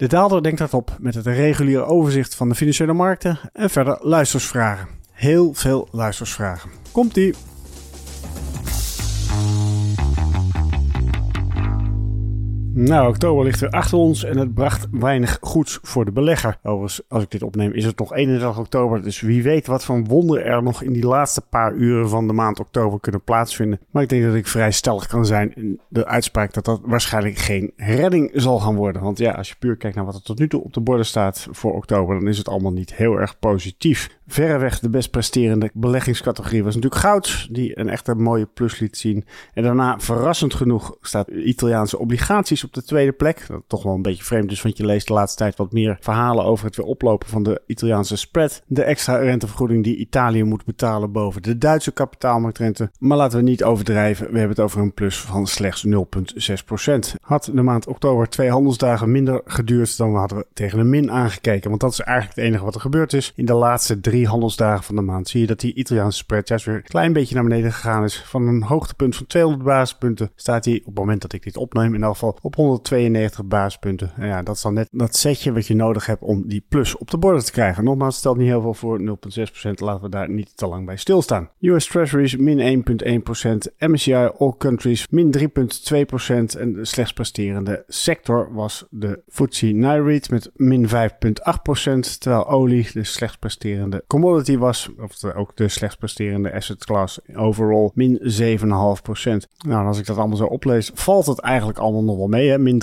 De daalder denkt dat op met het reguliere overzicht van de financiële markten en verder luistersvragen. Heel veel luistersvragen. Komt-ie! Nou, oktober ligt weer achter ons en het bracht weinig goeds voor de belegger. Overigens, als ik dit opneem, is het nog 31 oktober. Dus wie weet wat voor wonder er nog in die laatste paar uren van de maand oktober kunnen plaatsvinden. Maar ik denk dat ik vrij stellig kan zijn in de uitspraak dat dat waarschijnlijk geen redding zal gaan worden. Want ja, als je puur kijkt naar wat er tot nu toe op de borden staat voor oktober, dan is het allemaal niet heel erg positief. Verreweg de best presterende beleggingscategorie was natuurlijk goud, die een echte mooie plus liet zien. En daarna, verrassend genoeg, staat Italiaanse obligaties op de tweede plek. Dat toch wel een beetje vreemd is, want je leest de laatste tijd wat meer verhalen over het weer oplopen van de Italiaanse spread. De extra rentevergoeding die Italië moet betalen boven de Duitse kapitaalmarktrente. Maar laten we niet overdrijven, we hebben het over een plus van slechts 0,6%. Had de maand oktober twee handelsdagen minder geduurd dan we hadden tegen de min aangekeken. Want dat is eigenlijk het enige wat er gebeurd is. In de laatste drie handelsdagen van de maand zie je dat die Italiaanse spread juist weer een klein beetje naar beneden gegaan is. Van een hoogtepunt van 200 basispunten staat hij op het moment dat ik dit opneem in elk geval op 192 basispunten. En ja, dat is dan net dat setje wat je nodig hebt om die plus op de borden te krijgen. Nogmaals, stelt niet heel veel voor 0,6%. Laten we daar niet te lang bij stilstaan. US Treasuries min 1,1%. MSCI All Countries min 3,2%. En de slechts presterende sector was de FTSE Naireit met min 5,8%. Terwijl olie de slechts presterende commodity was. Of ook de slechts presterende asset class overall min 7,5%. Nou, als ik dat allemaal zo oplees, valt het eigenlijk allemaal nog wel mee. Hè? Min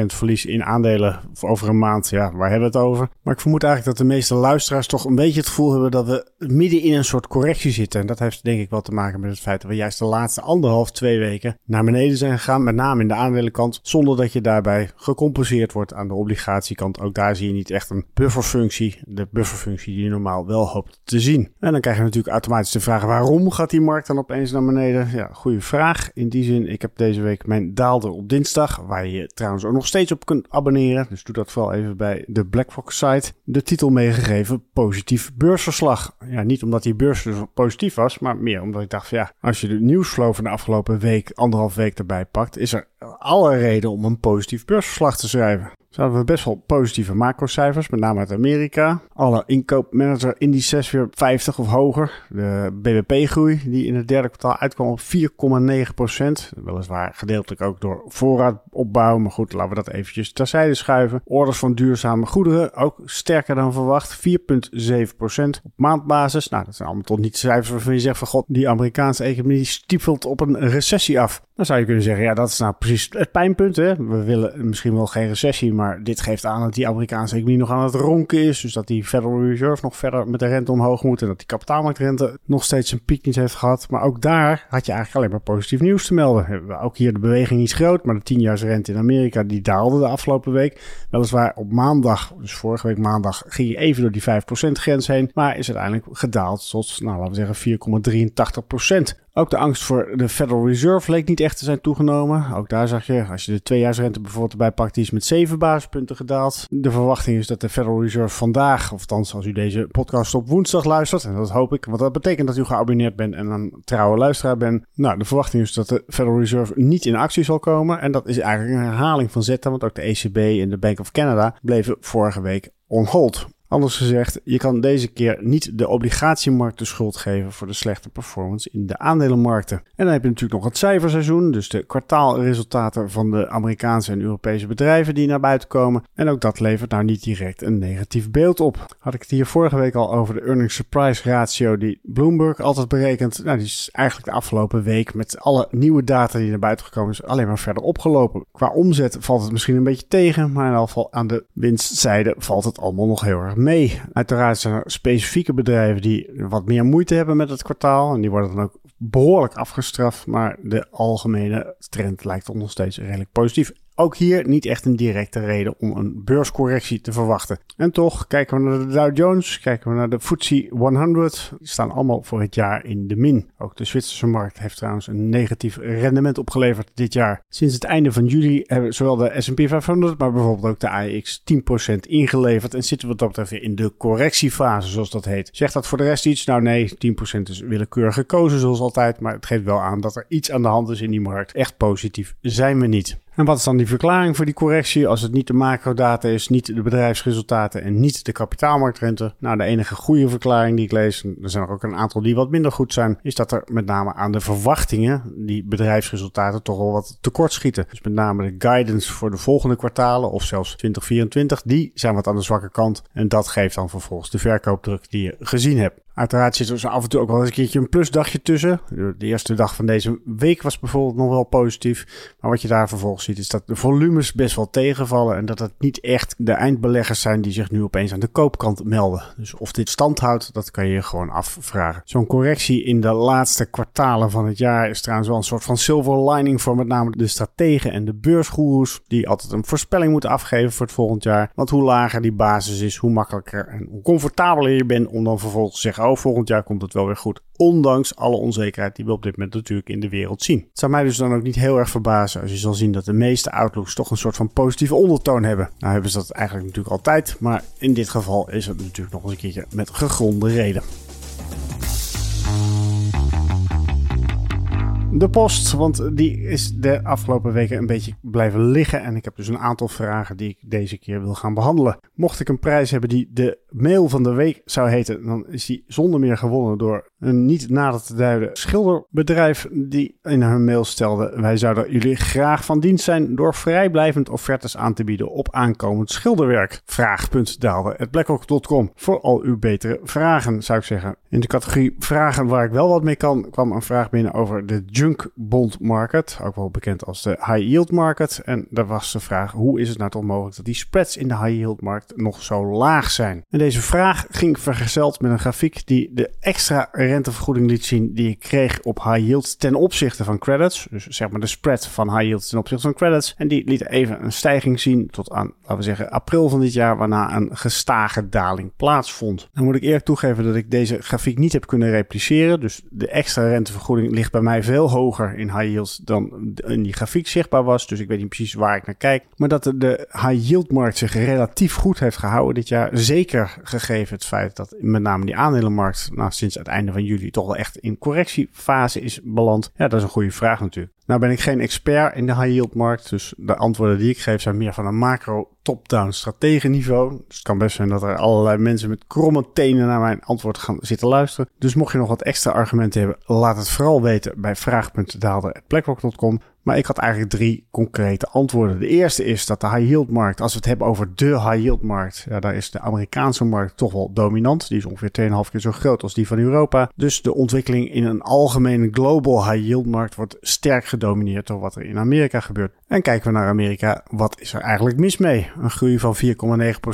3,2% verlies in aandelen over een maand. Ja, waar hebben we het over? Maar ik vermoed eigenlijk dat de meeste luisteraars toch een beetje het gevoel hebben dat we midden in een soort correctie zitten. En dat heeft denk ik wel te maken met het feit dat we juist de laatste anderhalf, twee weken naar beneden zijn gegaan. Met name in de aandelenkant. Zonder dat je daarbij gecompenseerd wordt aan de obligatiekant. Ook daar zie je niet echt een bufferfunctie. De bufferfunctie die je normaal wel hoopt te zien. En dan krijg je natuurlijk automatisch de vraag waarom gaat die markt dan opeens naar beneden? Ja, goede vraag. In die zin, ik heb deze week mijn daalder op dinsdag. Waar je trouwens ook nog steeds op kunt abonneren. Dus doe dat vooral even bij de BlackRock site. De titel meegegeven: Positief beursverslag. Ja, niet omdat die beurs dus positief was, maar meer omdat ik dacht: van, ja, als je de nieuwsflow van de afgelopen week, anderhalf week erbij pakt, is er alle reden om een positief beursverslag te schrijven. Zo hadden we best wel positieve macrocijfers, met name uit Amerika. Alle inkoopmanager indices weer 50 of hoger. De BBP-groei die in het derde kwartaal uitkwam op 4,9%. Weliswaar gedeeltelijk ook door voorraadopbouw, maar goed, laten we dat eventjes terzijde schuiven. Orders van duurzame goederen ook sterker dan verwacht, 4,7% op maandbasis. Nou, dat zijn allemaal tot niet cijfers waarvan je zegt van god, die Amerikaanse economie stiefelt op een recessie af. Dan zou je kunnen zeggen, ja, dat is nou precies het pijnpunt. Hè? We willen misschien wel geen recessie, maar dit geeft aan dat die Amerikaanse economie nog aan het ronken is. Dus dat die Federal Reserve nog verder met de rente omhoog moet. En dat die kapitaalmarktrente nog steeds een piek niet heeft gehad. Maar ook daar had je eigenlijk alleen maar positief nieuws te melden. Ook hier de beweging is groot, maar de 10-jaarsrente in Amerika die daalde de afgelopen week. Weliswaar op maandag, dus vorige week maandag, ging je even door die 5% grens heen. Maar is uiteindelijk gedaald tot, nou laten we zeggen, 4,83%. Ook de angst voor de Federal Reserve leek niet echt te zijn toegenomen. Ook daar zag je, als je de tweejaarsrente bijvoorbeeld erbij pakt, die is met 7 basispunten gedaald. De verwachting is dat de Federal Reserve vandaag, of althans als u deze podcast op woensdag luistert, en dat hoop ik, want dat betekent dat u geabonneerd bent en een trouwe luisteraar bent. Nou, de verwachting is dat de Federal Reserve niet in actie zal komen. En dat is eigenlijk een herhaling van zetten, want ook de ECB en de Bank of Canada bleven vorige week on hold. Anders gezegd, je kan deze keer niet de obligatiemarkt de schuld geven voor de slechte performance in de aandelenmarkten. En dan heb je natuurlijk nog het cijferseizoen, dus de kwartaalresultaten van de Amerikaanse en Europese bedrijven die naar buiten komen. En ook dat levert nou niet direct een negatief beeld op. Had ik het hier vorige week al over de earnings surprise ratio die Bloomberg altijd berekent. Nou, die is eigenlijk de afgelopen week met alle nieuwe data die naar buiten gekomen is alleen maar verder opgelopen. Qua omzet valt het misschien een beetje tegen, maar in ieder geval aan de winstzijde valt het allemaal nog heel erg Uiteraard zijn er specifieke bedrijven die wat meer moeite hebben met het kwartaal. En die worden dan ook behoorlijk afgestraft. Maar de algemene trend lijkt nog steeds redelijk positief. Ook hier niet echt een directe reden om een beurscorrectie te verwachten. En toch, kijken we naar de Dow Jones, kijken we naar de FTSE 100. Die staan allemaal voor het jaar in de min. Ook de Zwitserse markt heeft trouwens een negatief rendement opgeleverd dit jaar. Sinds het einde van juli hebben zowel de S&P 500, maar bijvoorbeeld ook de AEX 10% ingeleverd. En zitten we dat betreft in de correctiefase, zoals dat heet. Zegt dat voor de rest iets? Nou nee, 10% is willekeurig gekozen zoals altijd. Maar het geeft wel aan dat er iets aan de hand is in die markt. Echt positief zijn we niet. En wat is dan die verklaring voor die correctie als het niet de macrodata is, niet de bedrijfsresultaten en niet de kapitaalmarktrente? Nou, de enige goede verklaring die ik lees, er zijn er ook een aantal die wat minder goed zijn, is dat er met name aan de verwachtingen die bedrijfsresultaten toch wel wat tekort schieten. Dus met name de guidance voor de volgende kwartalen of zelfs 2024, die zijn wat aan de zwakke kant. En dat geeft dan vervolgens de verkoopdruk die je gezien hebt. Uiteraard zit er zo af en toe ook wel eens een keertje een plusdagje tussen. De eerste dag van deze week was bijvoorbeeld nog wel positief. Maar wat je daar vervolgens ziet is dat de volumes best wel tegenvallen. En dat het niet echt de eindbeleggers zijn die zich nu opeens aan de koopkant melden. Dus of dit stand houdt, dat kan je je gewoon afvragen. Zo'n correctie in de laatste kwartalen van het jaar is trouwens wel een soort van silver lining voor met name de strategen en de beursgoeroes. Die altijd een voorspelling moeten afgeven voor het volgend jaar. Want hoe lager die basis is, hoe makkelijker en hoe comfortabeler je bent om dan vervolgens te zeggen volgend jaar komt het wel weer goed. Ondanks alle onzekerheid die we op dit moment natuurlijk in de wereld zien. Het zou mij dus dan ook niet heel erg verbazen als je zal zien dat de meeste outlooks toch een soort van positieve ondertoon hebben. Nou hebben ze dat eigenlijk natuurlijk altijd, maar in dit geval is het natuurlijk nog eens een keertje met gegronde reden. De post, want die is de afgelopen weken een beetje blijven liggen. En ik heb dus een aantal vragen die ik deze keer wil gaan behandelen. Mocht ik een prijs hebben die de mail van de week zou heten, dan is die zonder meer gewonnen door een niet nader te duiden schilderbedrijf die in hun mail stelde: Wij zouden jullie graag van dienst zijn door vrijblijvend offertes aan te bieden op aankomend schilderwerk. Vraag.daalde.blackrock.com voor al uw betere vragen, zou ik zeggen. In de categorie vragen waar ik wel wat mee kan, kwam een vraag binnen over de junk bond market, ook wel bekend als de high yield market. En daar was de vraag: hoe is het nou toch mogelijk dat die spreads in de high yield markt nog zo laag zijn? En deze vraag ging vergezeld met een grafiek die de extra rentevergoeding liet zien die ik kreeg op high yield ten opzichte van credits. Dus zeg maar de spread van high yield ten opzichte van credits. En die liet even een stijging zien tot aan, laten we zeggen, april van dit jaar, waarna een gestage daling plaatsvond. Dan moet ik eerlijk toegeven dat ik deze grafiek niet heb kunnen repliceren. Dus de extra rentevergoeding ligt bij mij veel hoger in high yields dan in die grafiek zichtbaar was. Dus ik weet niet precies waar ik naar kijk. Maar dat de high yield markt zich relatief goed heeft gehouden dit jaar. Zeker gegeven het feit dat met name die aandelenmarkt nou, sinds het einde van juli toch wel echt in correctiefase is beland. Ja, dat is een goede vraag natuurlijk. Nou ben ik geen expert in de high yield markt, dus de antwoorden die ik geef zijn meer van een macro top-down strategenniveau. Dus het kan best zijn dat er allerlei mensen met kromme tenen naar mijn antwoord gaan zitten luisteren. Dus mocht je nog wat extra argumenten hebben, laat het vooral weten bij vraag.daalder.blackrock.com. Maar ik had eigenlijk drie concrete antwoorden. De eerste is dat de high yield markt, als we het hebben over de high yield markt, ja, daar is de Amerikaanse markt toch wel dominant. Die is ongeveer 2,5 keer zo groot als die van Europa. Dus de ontwikkeling in een algemene global high yield markt wordt sterk gedomineerd door wat er in Amerika gebeurt. En kijken we naar Amerika, wat is er eigenlijk mis mee? Een groei van 4,9%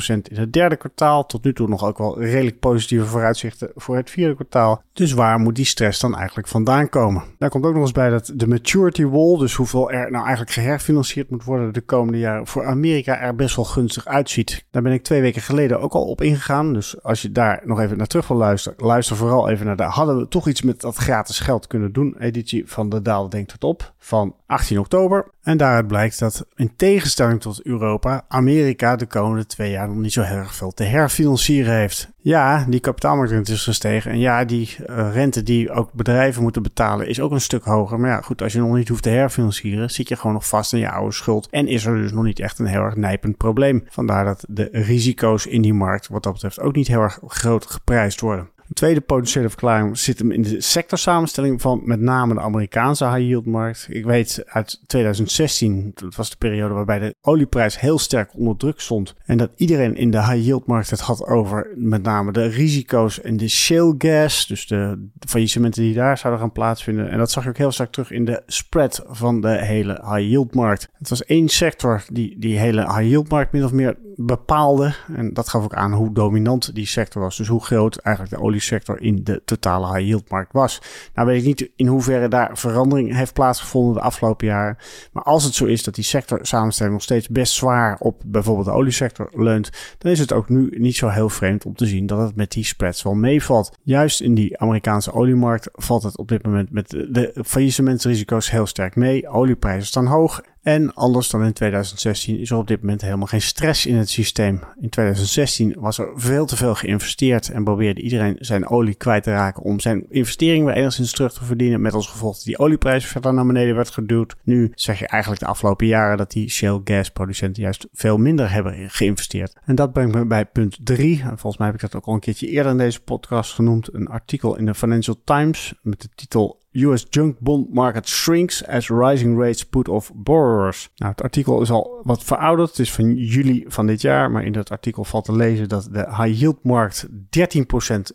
in het derde kwartaal. Tot nu toe nog ook wel redelijk positieve vooruitzichten voor het vierde kwartaal. Dus waar moet die stress dan eigenlijk vandaan komen? Daar komt ook nog eens bij dat de maturity wall, dus hoeveel er nou eigenlijk geherfinancierd moet worden de komende jaren, voor Amerika er best wel gunstig uitziet. Daar ben ik twee weken geleden ook al op ingegaan. Dus als je daar nog even naar terug wil luisteren, luister vooral even naar de hadden we toch iets met dat gratis geld kunnen doen editie van de Daal Denkt het op van 18 oktober. En daaruit blijkt dat in tegenstelling tot Europa, Amerika de komende twee jaar nog niet zo heel erg veel te herfinancieren heeft. Ja, die kapitaalmarktrente is gestegen. En ja, die uh, rente die ook bedrijven moeten betalen is ook een stuk hoger. Maar ja, goed, als je nog niet hoeft te herfinancieren, zit je gewoon nog vast in je oude schuld. En is er dus nog niet echt een heel erg nijpend probleem. Vandaar dat de risico's in die markt wat dat betreft ook niet heel erg groot geprijsd worden. Een tweede potentiële verklaring zit hem in de sectorsamenstelling van met name de Amerikaanse high yield markt. Ik weet uit 2016, dat was de periode waarbij de olieprijs heel sterk onder druk stond. En dat iedereen in de high yield markt het had over met name de risico's en de shale gas. Dus de, faillissementen die daar zouden gaan plaatsvinden. En dat zag je ook heel sterk terug in de spread van de hele high yield markt. Het was één sector die die hele high yield markt min of meer bepaalde. En dat gaf ook aan hoe dominant die sector was. Dus hoe groot eigenlijk de oliesector in de totale high yield markt was. Nou weet ik niet in hoeverre daar verandering heeft plaatsgevonden de afgelopen jaren. Maar als het zo is dat die sector samenstelling nog steeds best zwaar op bijvoorbeeld de oliesector leunt, dan is het ook nu niet zo heel vreemd om te zien dat het met die spreads wel meevalt. Juist in die Amerikaanse oliemarkt valt het op dit moment met de faillissementsrisico's heel sterk mee. Olieprijzen staan hoog En anders dan in 2016 is er op dit moment helemaal geen stress in het systeem. In 2016 was er veel te veel geïnvesteerd en probeerde iedereen zijn olie kwijt te raken om zijn investering weer enigszins terug te verdienen. Met als gevolg dat die olieprijs verder naar beneden werd geduwd. Nu zeg je eigenlijk de afgelopen jaren dat die shale gas producenten juist veel minder hebben geïnvesteerd. En dat brengt me bij punt 3. Volgens mij heb ik dat ook al een keertje eerder in deze podcast genoemd. Een artikel in de Financial Times met de titel US junk bond market shrinks as rising rates put off borrowers. Nou, het artikel is al wat verouderd. Het is van juli van dit jaar. Maar in dat artikel valt te lezen dat de high yield markt 13%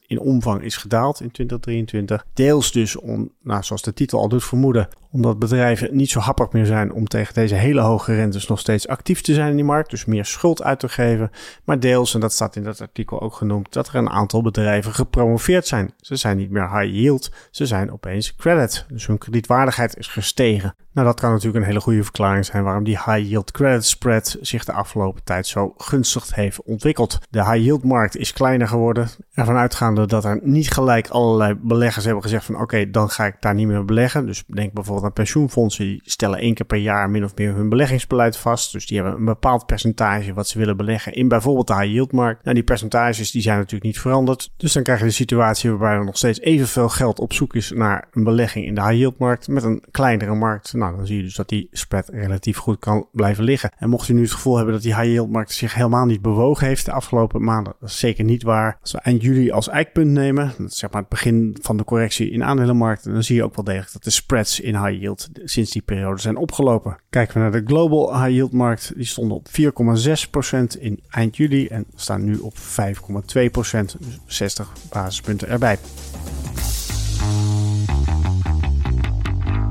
in omvang is gedaald in 2023. Deels dus om, nou, zoals de titel al doet vermoeden, omdat bedrijven niet zo happig meer zijn om tegen deze hele hoge rentes nog steeds actief te zijn in die markt. Dus meer schuld uit te geven. Maar deels, en dat staat in dat artikel ook genoemd, dat er een aantal bedrijven gepromoveerd zijn. Ze zijn niet meer high yield, ze zijn opeens credit. Dus hun kredietwaardigheid is gestegen. Nou, dat kan natuurlijk een hele goede verklaring zijn waarom die high yield credit spread zich de afgelopen tijd zo gunstig heeft ontwikkeld. De high yield markt is kleiner geworden. Ervan uitgaande dat er niet gelijk allerlei beleggers hebben gezegd van oké, dan ga ik daar niet meer beleggen. Dus denk bijvoorbeeld aan pensioenfondsen, die stellen één keer per jaar min of meer hun beleggingsbeleid vast. Dus die hebben een bepaald percentage wat ze willen beleggen in bijvoorbeeld de high yield markt. Nou, die percentages die zijn natuurlijk niet veranderd. Dus dan krijg je de situatie waarbij er nog steeds evenveel geld op zoek is naar een belegging in de high yield markt met een kleinere markt. Nou, nou, dan zie je dus dat die spread relatief goed kan blijven liggen. En mocht u nu het gevoel hebben dat die high yield markt zich helemaal niet bewogen heeft de afgelopen maanden, dat is zeker niet waar. Als we eind juli als eikpunt nemen, zeg maar het begin van de correctie in aandelenmarkten, dan zie je ook wel degelijk dat de spreads in high yield sinds die periode zijn opgelopen. Kijken we naar de global high yield markt, die stonden op 4,6% in eind juli en staan nu op 5,2%, dus 60 basispunten erbij.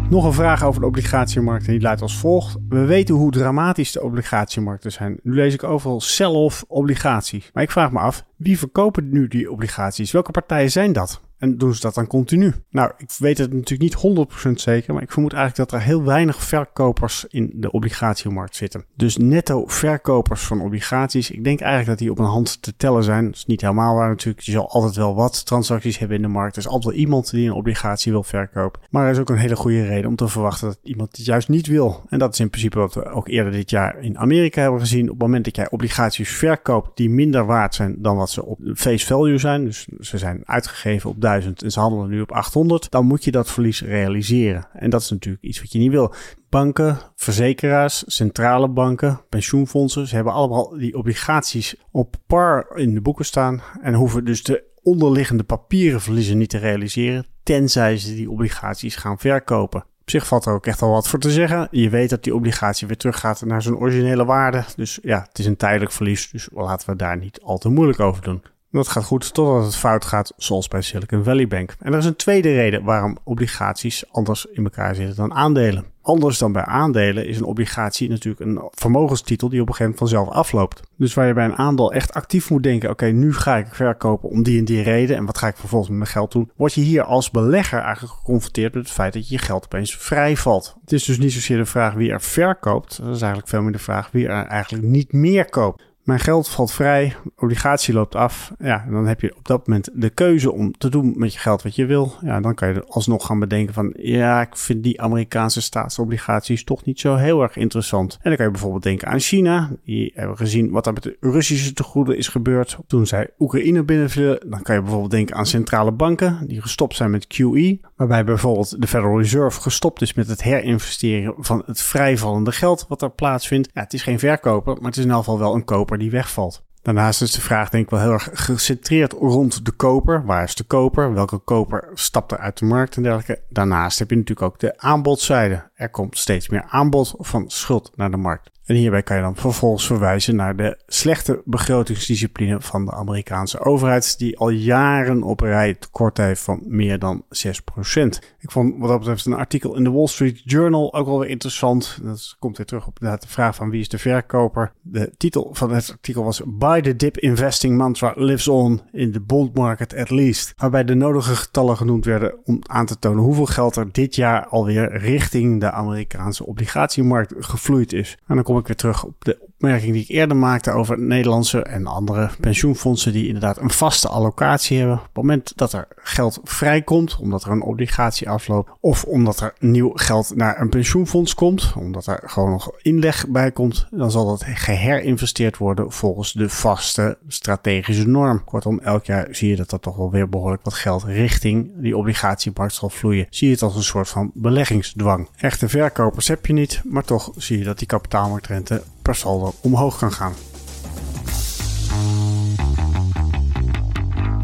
Nog een vraag over de obligatiemarkt en die luidt als volgt. We weten hoe dramatisch de obligatiemarkten zijn. Nu lees ik overal sell-off obligaties. Maar ik vraag me af, wie verkopen nu die obligaties? Welke partijen zijn dat? En doen ze dat dan continu? Nou, ik weet het natuurlijk niet 100% zeker, maar ik vermoed eigenlijk dat er heel weinig verkopers in de obligatiemarkt zitten. Dus netto verkopers van obligaties, ik denk eigenlijk dat die op een hand te tellen zijn. Dat is niet helemaal waar natuurlijk. Je zal altijd wel wat transacties hebben in de markt. Er is altijd wel iemand die een obligatie wil verkopen. Maar er is ook een hele goede reden om te verwachten dat iemand het juist niet wil. En dat is in principe wat we ook eerder dit jaar in Amerika hebben gezien. Op het moment dat jij obligaties verkoopt die minder waard zijn dan wat ze op face value zijn, dus ze zijn uitgegeven op 1000 en ze handelen nu op 800, dan moet je dat verlies realiseren. En dat is natuurlijk iets wat je niet wil. Banken, verzekeraars, centrale banken, pensioenfondsen, ze hebben allemaal die obligaties op par in de boeken staan en hoeven dus de onderliggende papieren verliezen niet te realiseren, tenzij ze die obligaties gaan verkopen. Op zich valt er ook echt al wat voor te zeggen. Je weet dat die obligatie weer teruggaat naar zijn originele waarde. Dus ja, het is een tijdelijk verlies. Dus laten we daar niet al te moeilijk over doen. Dat gaat goed totdat het fout gaat, zoals bij Silicon Valley Bank. En er is een tweede reden waarom obligaties anders in elkaar zitten dan aandelen. Anders dan bij aandelen is een obligatie natuurlijk een vermogenstitel die op een gegeven moment vanzelf afloopt. Dus waar je bij een aandeel echt actief moet denken: oké, nu ga ik verkopen om die en die reden. En wat ga ik vervolgens met mijn geld doen? Word je hier als belegger eigenlijk geconfronteerd met het feit dat je je geld opeens vrij valt. Het is dus niet zozeer de vraag wie er verkoopt. Dat is eigenlijk veel meer de vraag wie er eigenlijk niet meer koopt. Mijn geld valt vrij, obligatie loopt af. Ja, en dan heb je op dat moment de keuze om te doen met je geld wat je wil. Ja, dan kan je alsnog gaan bedenken van, ja, ik vind die Amerikaanse staatsobligaties toch niet zo heel erg interessant. En dan kan je bijvoorbeeld denken aan China. Die hebben gezien wat er met de Russische tegoeden is gebeurd toen zij Oekraïne binnenvielen. Dan kan je bijvoorbeeld denken aan centrale banken die gestopt zijn met QE. Waarbij bijvoorbeeld de Federal Reserve gestopt is met het herinvesteren van het vrijvallende geld wat er plaatsvindt. Ja, het is geen verkoper, maar het is in elk geval wel een koper die wegvalt. Daarnaast is de vraag denk ik wel heel erg gecentreerd rond de koper. Waar is de koper? Welke koper stapt er uit de markt en dergelijke? Daarnaast heb je natuurlijk ook de aanbodzijde. Er komt steeds meer aanbod van schuld naar de markt. En hierbij kan je dan vervolgens verwijzen naar de slechte begrotingsdiscipline van de Amerikaanse overheid, die al jaren op rij tekort heeft van meer dan 6%. Ik vond wat dat betreft een artikel in de Wall Street Journal ook wel weer interessant. Dat komt weer terug op de vraag van wie is de verkoper. De titel van het artikel was Buy the Dip Investing Mantra Lives On in the Bond Market at Least. Waarbij de nodige getallen genoemd werden om aan te tonen hoeveel geld er dit jaar alweer richting de Amerikaanse obligatiemarkt gevloeid is. En dan kom ik weer terug op de opmerking die ik eerder maakte over Nederlandse en andere pensioenfondsen die inderdaad een vaste allocatie hebben. Op het moment dat er geld vrijkomt, omdat er een obligatie afloopt, of omdat er nieuw geld naar een pensioenfonds komt, omdat er gewoon nog inleg bij komt, dan zal dat geherinvesteerd worden volgens de vaste strategische norm. Kortom, elk jaar zie je dat er toch wel weer behoorlijk wat geld richting die obligatiemarkt zal vloeien. Zie je het als een soort van beleggingsdwang. Echte verkopers heb je niet, maar toch zie je dat die kapitaalmarktrente per saldo omhoog kan gaan.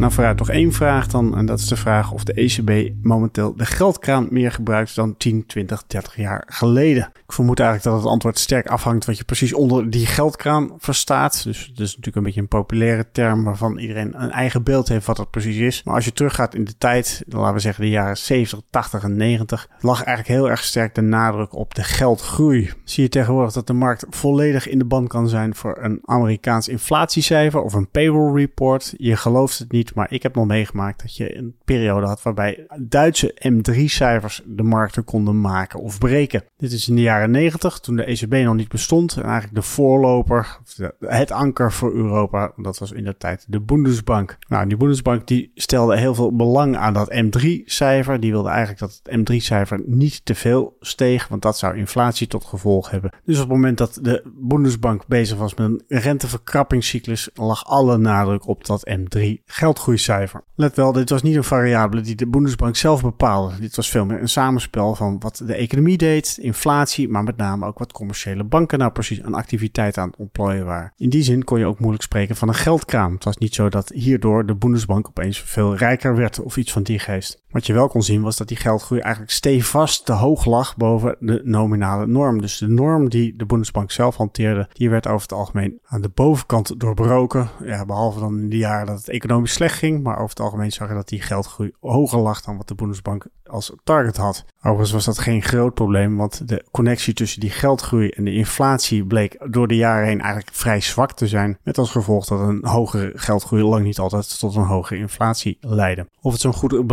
Nou, vooruit nog één vraag dan. En dat is de vraag of de ECB momenteel de geldkraan meer gebruikt dan 10, 20, 30 jaar geleden. Ik vermoed eigenlijk dat het antwoord sterk afhangt wat je precies onder die geldkraan verstaat. Dus het is natuurlijk een beetje een populaire term waarvan iedereen een eigen beeld heeft wat dat precies is. Maar als je teruggaat in de tijd, laten we zeggen de jaren 70, 80 en 90, lag eigenlijk heel erg sterk de nadruk op de geldgroei. Zie je tegenwoordig dat de markt volledig in de band kan zijn voor een Amerikaans inflatiecijfer of een payroll report. Je gelooft het niet maar ik heb nog meegemaakt dat je een periode had waarbij Duitse M3-cijfers de markten konden maken of breken. Dit is in de jaren 90, toen de ECB nog niet bestond. En eigenlijk de voorloper, het anker voor Europa, dat was in de tijd de Bundesbank. Nou, die Bundesbank die stelde heel veel belang aan dat M3-cijfer. Die wilde eigenlijk dat het M3-cijfer niet te veel steeg, want dat zou inflatie tot gevolg hebben. Dus op het moment dat de Bundesbank bezig was met een renteverkrappingscyclus, lag alle nadruk op dat M3 geld groeicijfer. Let wel, dit was niet een variabele die de Bundesbank zelf bepaalde. Dit was veel meer een samenspel van wat de economie deed, inflatie, maar met name ook wat commerciële banken nou precies aan activiteit aan het ontplooien waren. In die zin kon je ook moeilijk spreken van een geldkraan. Het was niet zo dat hierdoor de Bundesbank opeens veel rijker werd of iets van die geest. Wat je wel kon zien was dat die geldgroei eigenlijk stevast te hoog lag boven de nominale norm. Dus de norm die de Bundesbank zelf hanteerde, die werd over het algemeen aan de bovenkant doorbroken. Ja, behalve dan in de jaren dat het economisch slecht ging. Maar over het algemeen zag je dat die geldgroei hoger lag dan wat de Bundesbank als target had. Overigens was dat geen groot probleem, want de connectie tussen die geldgroei en de inflatie bleek door de jaren heen eigenlijk vrij zwak te zijn. Met als gevolg dat een hogere geldgroei lang niet altijd tot een hogere inflatie leidde. Of het zo'n goede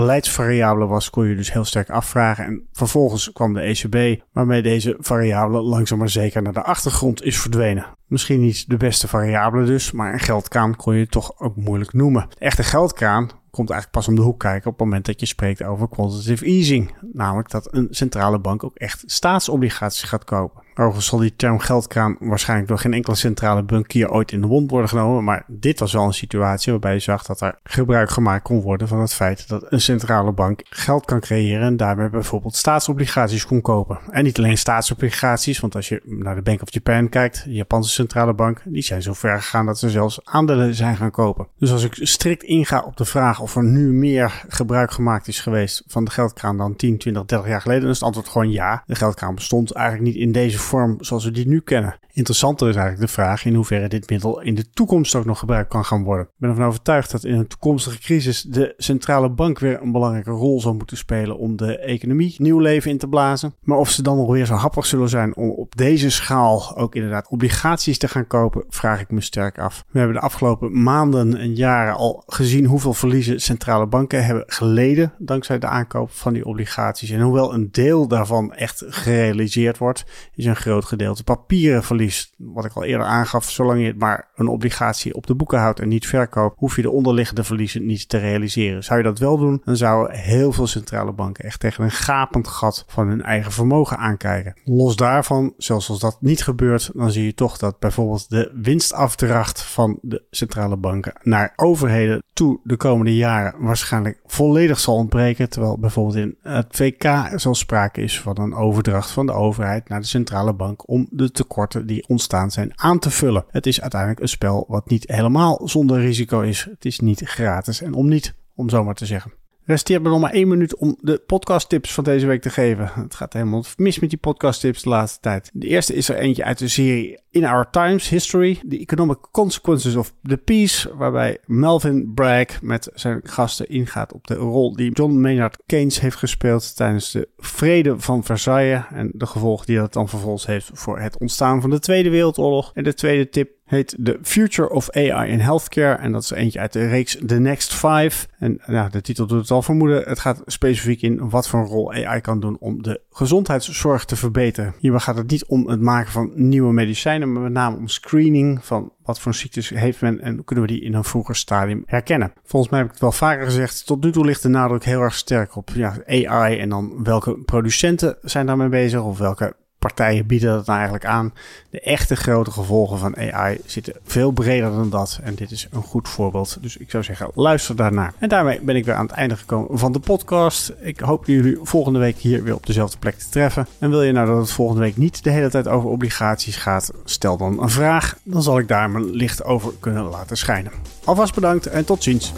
beleidsvariabele was, kon je dus heel sterk afvragen. En vervolgens kwam de ECB, waarmee deze variabele langzaam maar zeker naar de achtergrond is verdwenen. Misschien niet de beste variabele dus, maar een geldkraan kon je toch ook moeilijk noemen. De echte geldkraan komt eigenlijk pas om de hoek kijken op het moment dat je spreekt over quantitative easing. Namelijk dat een centrale bank ook echt staatsobligaties gaat kopen. Overigens zal die term geldkraan waarschijnlijk door geen enkele centrale bankier ooit in de mond worden genomen. Maar dit was wel een situatie waarbij je zag dat er gebruik gemaakt kon worden van het feit dat een centrale bank geld kan creëren en daarmee bijvoorbeeld staatsobligaties kon kopen. En niet alleen staatsobligaties, want als je naar de Bank of Japan kijkt, de Japanse centrale bank, die zijn zo ver gegaan dat ze zelfs aandelen zijn gaan kopen. Dus als ik strikt inga op de vraag of er nu meer gebruik gemaakt is geweest van de geldkraan dan 10, 20, 30 jaar geleden, dan is het antwoord gewoon ja. De geldkraan bestond eigenlijk niet in deze zoals we die nu kennen. Interessanter is eigenlijk de vraag in hoeverre dit middel in de toekomst ook nog gebruikt kan gaan worden. Ik ben ervan overtuigd dat in een toekomstige crisis de centrale bank weer een belangrijke rol zal moeten spelen om de economie nieuw leven in te blazen. Maar of ze dan weer zo happig zullen zijn om op deze schaal ook inderdaad obligaties te gaan kopen, vraag ik me sterk af. We hebben de afgelopen maanden en jaren al gezien hoeveel verliezen centrale banken hebben geleden dankzij de aankoop van die obligaties. En hoewel een deel daarvan echt gerealiseerd wordt, is een groot gedeelte papieren verlies. Wat ik al eerder aangaf, zolang je maar een obligatie op de boeken houdt en niet verkoopt, hoef je de onderliggende verliezen niet te realiseren. Zou je dat wel doen, dan zouden heel veel centrale banken echt tegen een gapend gat van hun eigen vermogen aankijken. Los daarvan, zelfs als dat niet gebeurt, dan zie je toch dat bijvoorbeeld de winstafdracht van de centrale banken naar overheden toe de komende jaren waarschijnlijk volledig zal ontbreken. Terwijl bijvoorbeeld in het VK zo sprake is van een overdracht van de overheid naar de centrale bank om de tekorten die ontstaan zijn aan te vullen. Het is uiteindelijk een spel wat niet helemaal zonder risico is. Het is niet gratis en om niet, om zo maar te zeggen. Resteert me nog maar één minuut om de podcast tips van deze week te geven. Het gaat helemaal mis met die podcast tips de laatste tijd. De eerste is er eentje uit de serie In Our Times History, The Economic Consequences of the Peace, waarbij Melvin Bragg met zijn gasten ingaat op de rol die John Maynard Keynes heeft gespeeld tijdens de vrede van Versailles en de gevolgen die dat dan vervolgens heeft voor het ontstaan van de Tweede Wereldoorlog. En de tweede tip heet The Future of AI in Healthcare. En dat is eentje uit de reeks The Next Five. En de titel doet het al vermoeden. Het gaat specifiek in wat voor een rol AI kan doen om de gezondheidszorg te verbeteren. Hierbij gaat het niet om het maken van nieuwe medicijnen, met name om screening van wat voor ziektes heeft men en kunnen we die in een vroeger stadium herkennen. Volgens mij heb ik het wel vaker gezegd, tot nu toe ligt de nadruk heel erg sterk op ja, AI en dan welke producenten zijn daarmee bezig of welke partijen bieden dat nou eigenlijk aan. De echte grote gevolgen van AI zitten veel breder dan dat. En dit is een goed voorbeeld. Dus ik zou zeggen, luister daarnaar. En daarmee ben ik weer aan het einde gekomen van de podcast. Ik hoop jullie volgende week hier weer op dezelfde plek te treffen. En wil je nou dat het volgende week niet de hele tijd over obligaties gaat, stel dan een vraag. Dan zal ik daar mijn licht over kunnen laten schijnen. Alvast bedankt en tot ziens.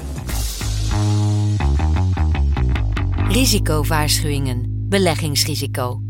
Risicowaarschuwingen. Beleggingsrisico.